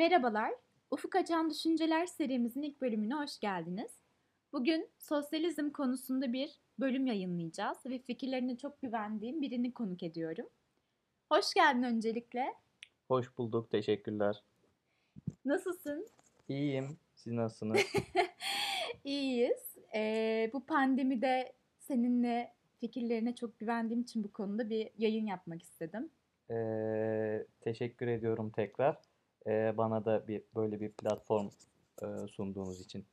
Merhabalar, Ufuk Açan Düşünceler serimizin ilk bölümüne hoş geldiniz. Bugün sosyalizm konusunda bir bölüm yayınlayacağız ve fikirlerine çok güvendiğim birini konuk ediyorum. Hoş geldin öncelikle. Hoş bulduk, teşekkürler. Nasılsın? İyiyim, siz nasılsınız? İyiyiz. Ee, bu pandemide seninle fikirlerine çok güvendiğim için bu konuda bir yayın yapmak istedim. Ee, teşekkür ediyorum tekrar. Bana da bir böyle bir platform e, sunduğunuz için.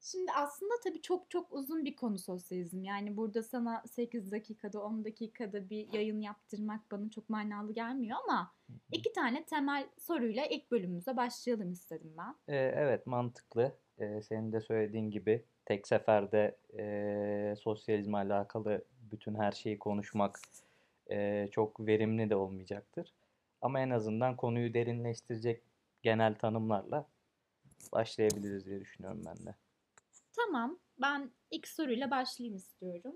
Şimdi aslında tabii çok çok uzun bir konu sosyalizm. Yani burada sana 8 dakikada 10 dakikada bir yayın yaptırmak bana çok manalı gelmiyor ama iki tane temel soruyla ilk bölümümüze başlayalım istedim ben. Ee, evet, mantıklı. Ee, senin de söylediğin gibi tek seferde e, sosyalizmle alakalı bütün her şeyi konuşmak e, çok verimli de olmayacaktır. Ama en azından konuyu derinleştirecek genel tanımlarla başlayabiliriz diye düşünüyorum ben de. Tamam, ben ilk soruyla başlayayım istiyorum.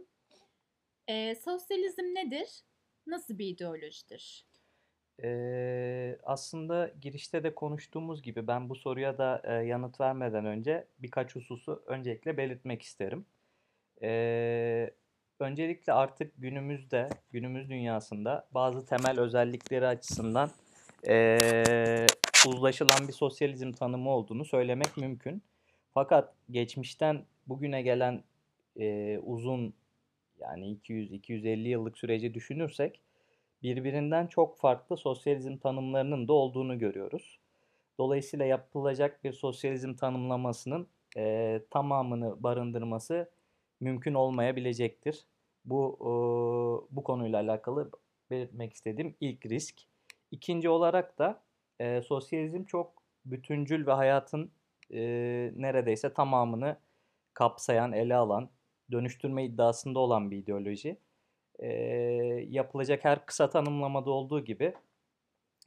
Ee, sosyalizm nedir? Nasıl bir ideolojidir? Ee, aslında girişte de konuştuğumuz gibi ben bu soruya da e, yanıt vermeden önce birkaç hususu öncelikle belirtmek isterim. Ee, öncelikle artık günümüzde, günümüz dünyasında bazı temel özellikleri açısından e, uzlaşılan bir sosyalizm tanımı olduğunu söylemek mümkün. Fakat geçmişten bugüne gelen e, uzun yani 200-250 yıllık süreci düşünürsek birbirinden çok farklı sosyalizm tanımlarının da olduğunu görüyoruz. Dolayısıyla yapılacak bir sosyalizm tanımlamasının e, tamamını barındırması mümkün olmayabilecektir. Bu e, bu konuyla alakalı belirtmek istediğim ilk risk. İkinci olarak da e, sosyalizm çok bütüncül ve hayatın e, neredeyse tamamını kapsayan, ele alan, dönüştürme iddiasında olan bir ideoloji. E, yapılacak her kısa tanımlamada olduğu gibi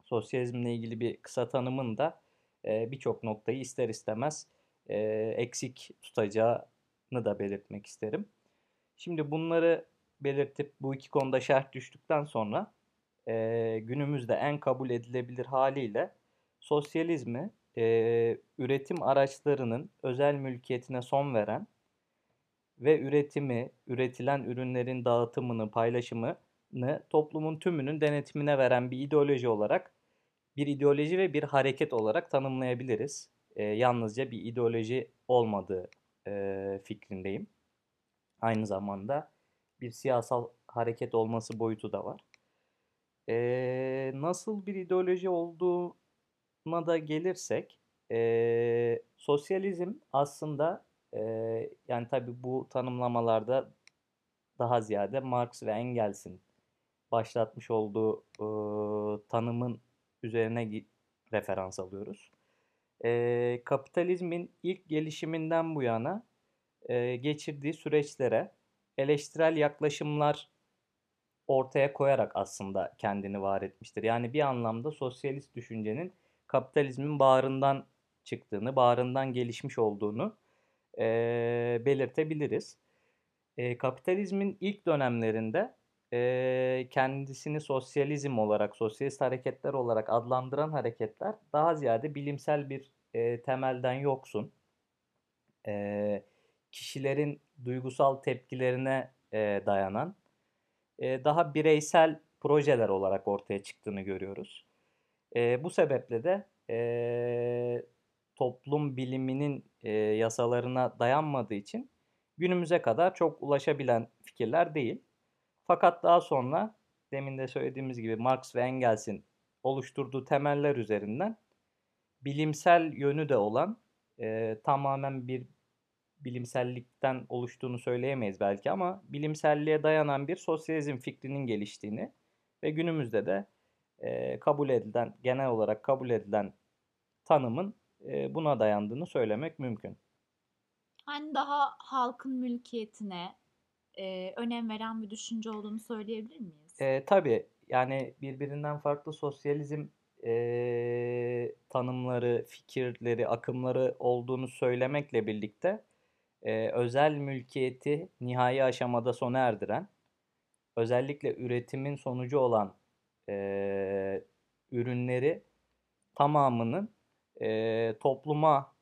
sosyalizmle ilgili bir kısa tanımın da e, birçok noktayı ister istemez e, eksik tutacağını da belirtmek isterim. Şimdi bunları belirtip bu iki konuda şerh düştükten sonra e, günümüzde en kabul edilebilir haliyle sosyalizmi e, üretim araçlarının özel mülkiyetine son veren ve üretimi, üretilen ürünlerin dağıtımını, paylaşımını toplumun tümünün denetimine veren bir ideoloji olarak, bir ideoloji ve bir hareket olarak tanımlayabiliriz. E, yalnızca bir ideoloji olmadığı e, fikrindeyim. Aynı zamanda bir siyasal hareket olması boyutu da var. E, nasıl bir ideoloji olduğuna da gelirsek, e, sosyalizm aslında e, yani tabi bu tanımlamalarda daha ziyade Marx ve Engels'in başlatmış olduğu e, tanımın üzerine referans alıyoruz. E, kapitalizmin ilk gelişiminden bu yana e, geçirdiği süreçlere eleştirel yaklaşımlar ortaya koyarak aslında kendini var etmiştir. Yani bir anlamda sosyalist düşüncenin kapitalizmin bağrından çıktığını, bağrından gelişmiş olduğunu e, belirtebiliriz. E, kapitalizmin ilk dönemlerinde e, kendisini sosyalizm olarak, sosyalist hareketler olarak adlandıran hareketler daha ziyade bilimsel bir e, temelden yoksun. E, kişilerin duygusal tepkilerine e, dayanan e, daha bireysel projeler olarak ortaya çıktığını görüyoruz. E, bu sebeple de e, toplum biliminin e, yasalarına dayanmadığı için günümüze kadar çok ulaşabilen fikirler değil. Fakat daha sonra demin de söylediğimiz gibi Marx ve Engels'in oluşturduğu temeller üzerinden bilimsel yönü de olan e, tamamen bir bilimsellikten oluştuğunu söyleyemeyiz belki ama bilimselliğe dayanan bir sosyalizm fikrinin geliştiğini ve günümüzde de e, kabul edilen, genel olarak kabul edilen tanımın e, buna dayandığını söylemek mümkün. Hani daha halkın mülkiyetine e, önem veren bir düşünce olduğunu söyleyebilir miyiz? E, tabii yani birbirinden farklı sosyalizm e, tanımları, fikirleri, akımları olduğunu söylemekle birlikte e, özel mülkiyeti nihai aşamada sona erdiren, özellikle üretimin sonucu olan e, ürünleri tamamının e, topluma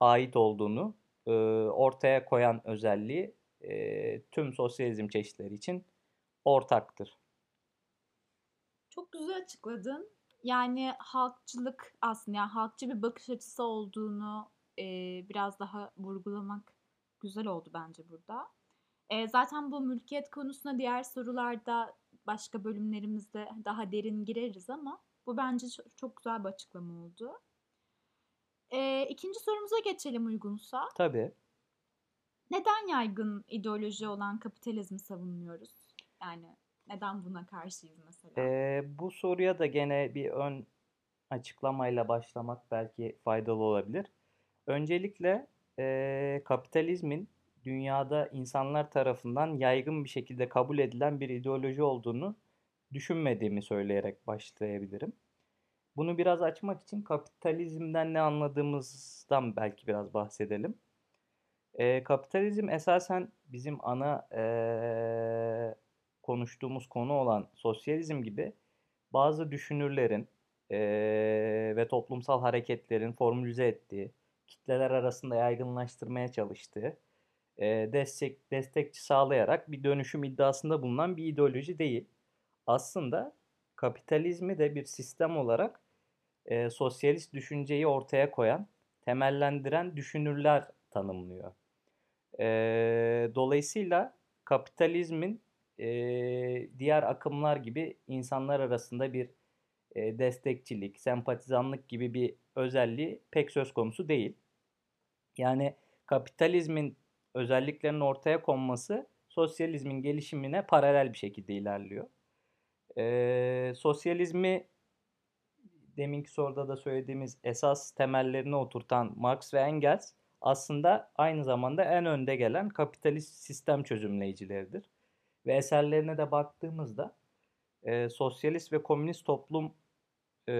ait olduğunu e, ortaya koyan özelliği e, tüm sosyalizm çeşitleri için ortaktır. Çok güzel açıkladın. Yani halkçılık aslında yani halkçı bir bakış açısı olduğunu e, biraz daha vurgulamak güzel oldu bence burada. E, zaten bu mülkiyet konusuna diğer sorularda başka bölümlerimizde daha derin gireriz ama bu bence çok, güzel bir açıklama oldu. E, ikinci sorumuza geçelim uygunsa. Tabii. Neden yaygın ideoloji olan kapitalizmi savunmuyoruz? Yani neden buna karşıyız mesela? Ee, bu soruya da gene bir ön açıklamayla başlamak belki faydalı olabilir. Öncelikle e, kapitalizmin dünyada insanlar tarafından yaygın bir şekilde kabul edilen bir ideoloji olduğunu düşünmediğimi söyleyerek başlayabilirim. Bunu biraz açmak için kapitalizmden ne anladığımızdan belki biraz bahsedelim. E, kapitalizm esasen bizim ana e, konuştuğumuz konu olan sosyalizm gibi bazı düşünürlerin e, ve toplumsal hareketlerin formülize ettiği, kitleler arasında yaygınlaştırmaya çalıştığı, e, destek destekçi sağlayarak bir dönüşüm iddiasında bulunan bir ideoloji değil. Aslında kapitalizmi de bir sistem olarak e, sosyalist düşünceyi ortaya koyan, temellendiren düşünürler tanımlıyor. E, dolayısıyla kapitalizmin e, diğer akımlar gibi insanlar arasında bir e, destekçilik, sempatizanlık gibi bir özelliği pek söz konusu değil. Yani kapitalizmin özelliklerinin ortaya konması sosyalizmin gelişimine paralel bir şekilde ilerliyor. E, sosyalizmi deminki soruda da söylediğimiz esas temellerini oturtan Marx ve Engels aslında aynı zamanda en önde gelen kapitalist sistem çözümleyicileridir. Ve eserlerine de baktığımızda e, sosyalist ve komünist toplum e,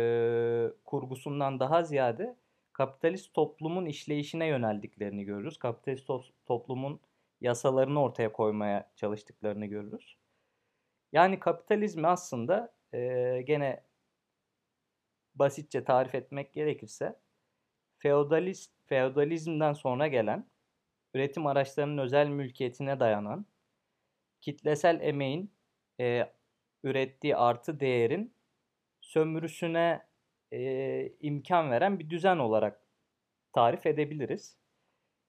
kurgusundan daha ziyade kapitalist toplumun işleyişine yöneldiklerini görürüz. Kapitalist to- toplumun yasalarını ortaya koymaya çalıştıklarını görürüz. Yani kapitalizmi aslında e, gene basitçe tarif etmek gerekirse feodalist feodalizmden sonra gelen üretim araçlarının özel mülkiyetine dayanan kitlesel emeğin e, ürettiği artı değerin sömürüsüne e, imkan veren bir düzen olarak tarif edebiliriz.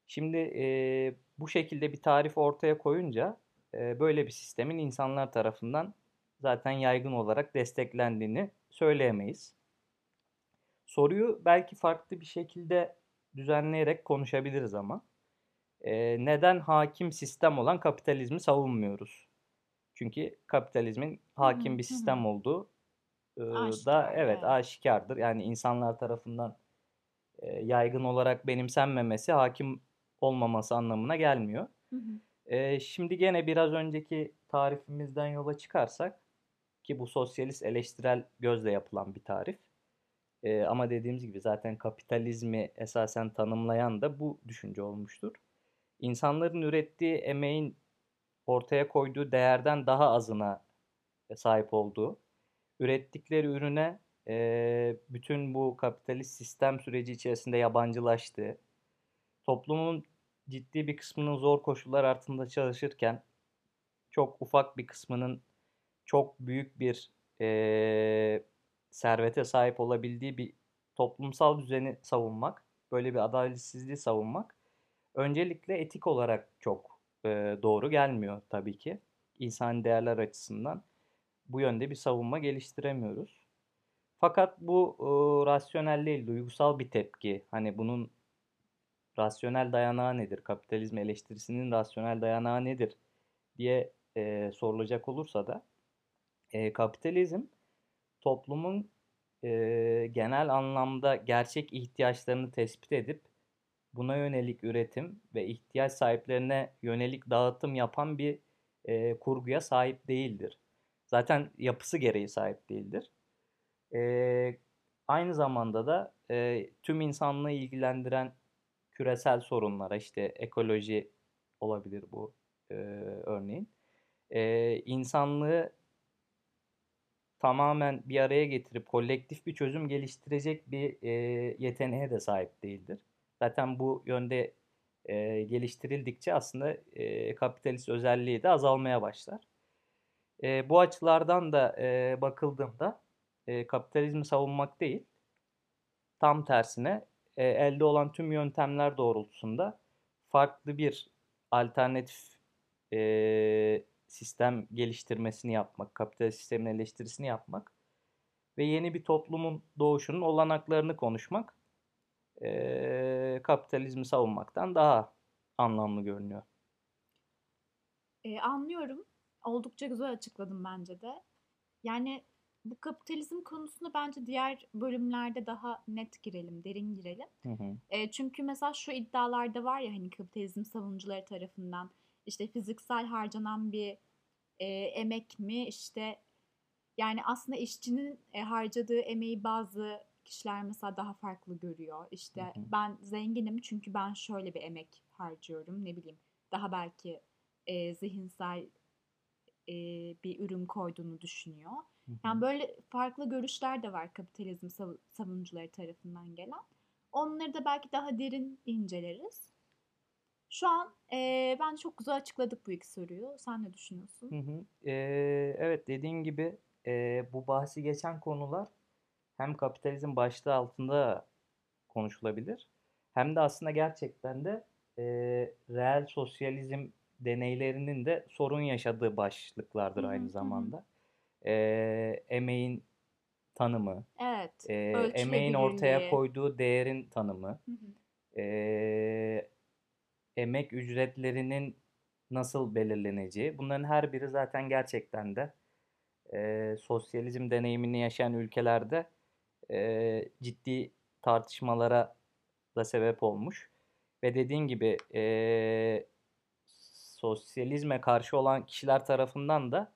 Şimdi e, bu şekilde bir tarif ortaya koyunca e, böyle bir sistemin insanlar tarafından zaten yaygın olarak desteklendiğini söyleyemeyiz. Soruyu belki farklı bir şekilde düzenleyerek konuşabiliriz ama e, neden hakim sistem olan kapitalizmi savunmuyoruz? Çünkü kapitalizmin hakim bir sistem olduğu e, da evet, evet aşikardır. Yani insanlar tarafından e, yaygın olarak benimsenmemesi hakim olmaması anlamına gelmiyor. Hı hı. E, şimdi gene biraz önceki tarifimizden yola çıkarsak ki bu sosyalist eleştirel gözle yapılan bir tarif. E, ama dediğimiz gibi zaten kapitalizmi esasen tanımlayan da bu düşünce olmuştur. İnsanların ürettiği emeğin ortaya koyduğu değerden daha azına sahip olduğu, ürettikleri ürüne e, bütün bu kapitalist sistem süreci içerisinde yabancılaştığı, toplumun ciddi bir kısmının zor koşullar altında çalışırken çok ufak bir kısmının çok büyük bir e, servete sahip olabildiği bir toplumsal düzeni savunmak, böyle bir adaletsizliği savunmak öncelikle etik olarak çok e, doğru gelmiyor tabii ki. İnsan değerler açısından bu yönde bir savunma geliştiremiyoruz. Fakat bu e, rasyonel değil, duygusal bir tepki. Hani bunun rasyonel dayanağı nedir? Kapitalizm eleştirisinin rasyonel dayanağı nedir? diye e, sorulacak olursa da e, kapitalizm toplumun e, genel anlamda gerçek ihtiyaçlarını tespit edip buna yönelik üretim ve ihtiyaç sahiplerine yönelik dağıtım yapan bir e, kurguya sahip değildir. Zaten yapısı gereği sahip değildir. E, aynı zamanda da e, tüm insanlığı ilgilendiren küresel sorunlara işte ekoloji olabilir bu e, örneğin. E, insanlığı tamamen bir araya getirip kolektif bir çözüm geliştirecek bir e, yeteneğe de sahip değildir. Zaten bu yönde e, geliştirildikçe aslında e, kapitalist özelliği de azalmaya başlar. E, bu açılardan da e, bakıldığında e, kapitalizmi savunmak değil, tam tersine e, elde olan tüm yöntemler doğrultusunda farklı bir alternatif e, sistem geliştirmesini yapmak, kapitalist sistemin eleştirisini yapmak ve yeni bir toplumun doğuşunun olanaklarını konuşmak e, kapitalizmi savunmaktan daha anlamlı görünüyor. E, anlıyorum. Oldukça güzel açıkladım bence de. Yani bu kapitalizm konusunda bence diğer bölümlerde daha net girelim, derin girelim. Hı hı. E, çünkü mesela şu iddialarda var ya hani kapitalizm savunucuları tarafından işte fiziksel harcanan bir e, emek mi işte yani aslında işçinin e, harcadığı emeği bazı kişiler mesela daha farklı görüyor. İşte Hı hı. ben zenginim çünkü ben şöyle bir emek harcıyorum ne bileyim daha belki e, zihinsel e, bir ürün koyduğunu düşünüyor. Hı hı. Yani böyle farklı görüşler de var kapitalizm sav- savunucuları tarafından gelen. Onları da belki daha derin inceleriz. Şu an e, ben çok güzel açıkladık bu iki soruyu. Sen ne düşünüyorsun? Hı hı. Ee, evet dediğin gibi e, bu bahsi geçen konular hem kapitalizm başlığı altında konuşulabilir hem de aslında gerçekten de e, reel sosyalizm deneylerinin de sorun yaşadığı başlıklardır aynı zamanda. E, emeğin tanımı, Evet, e, emeğin ortaya koyduğu değerin tanımı, Hı hı. e, emek ücretlerinin nasıl belirleneceği, bunların her biri zaten gerçekten de e, sosyalizm deneyimini yaşayan ülkelerde e, ciddi tartışmalara da sebep olmuş. Ve dediğin gibi e, sosyalizme karşı olan kişiler tarafından da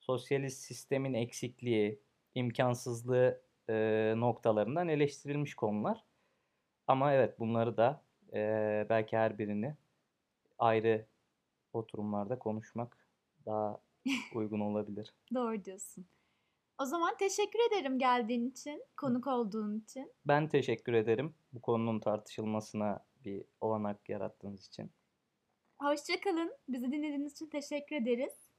sosyalist sistemin eksikliği, imkansızlığı e, noktalarından eleştirilmiş konular. Ama evet bunları da e, belki her birini ayrı oturumlarda konuşmak daha uygun olabilir. Doğru diyorsun. O zaman teşekkür ederim geldiğin için, konuk olduğun için. Ben teşekkür ederim bu konunun tartışılmasına bir olanak yarattığınız için. Hoşça kalın. Bizi dinlediğiniz için teşekkür ederiz.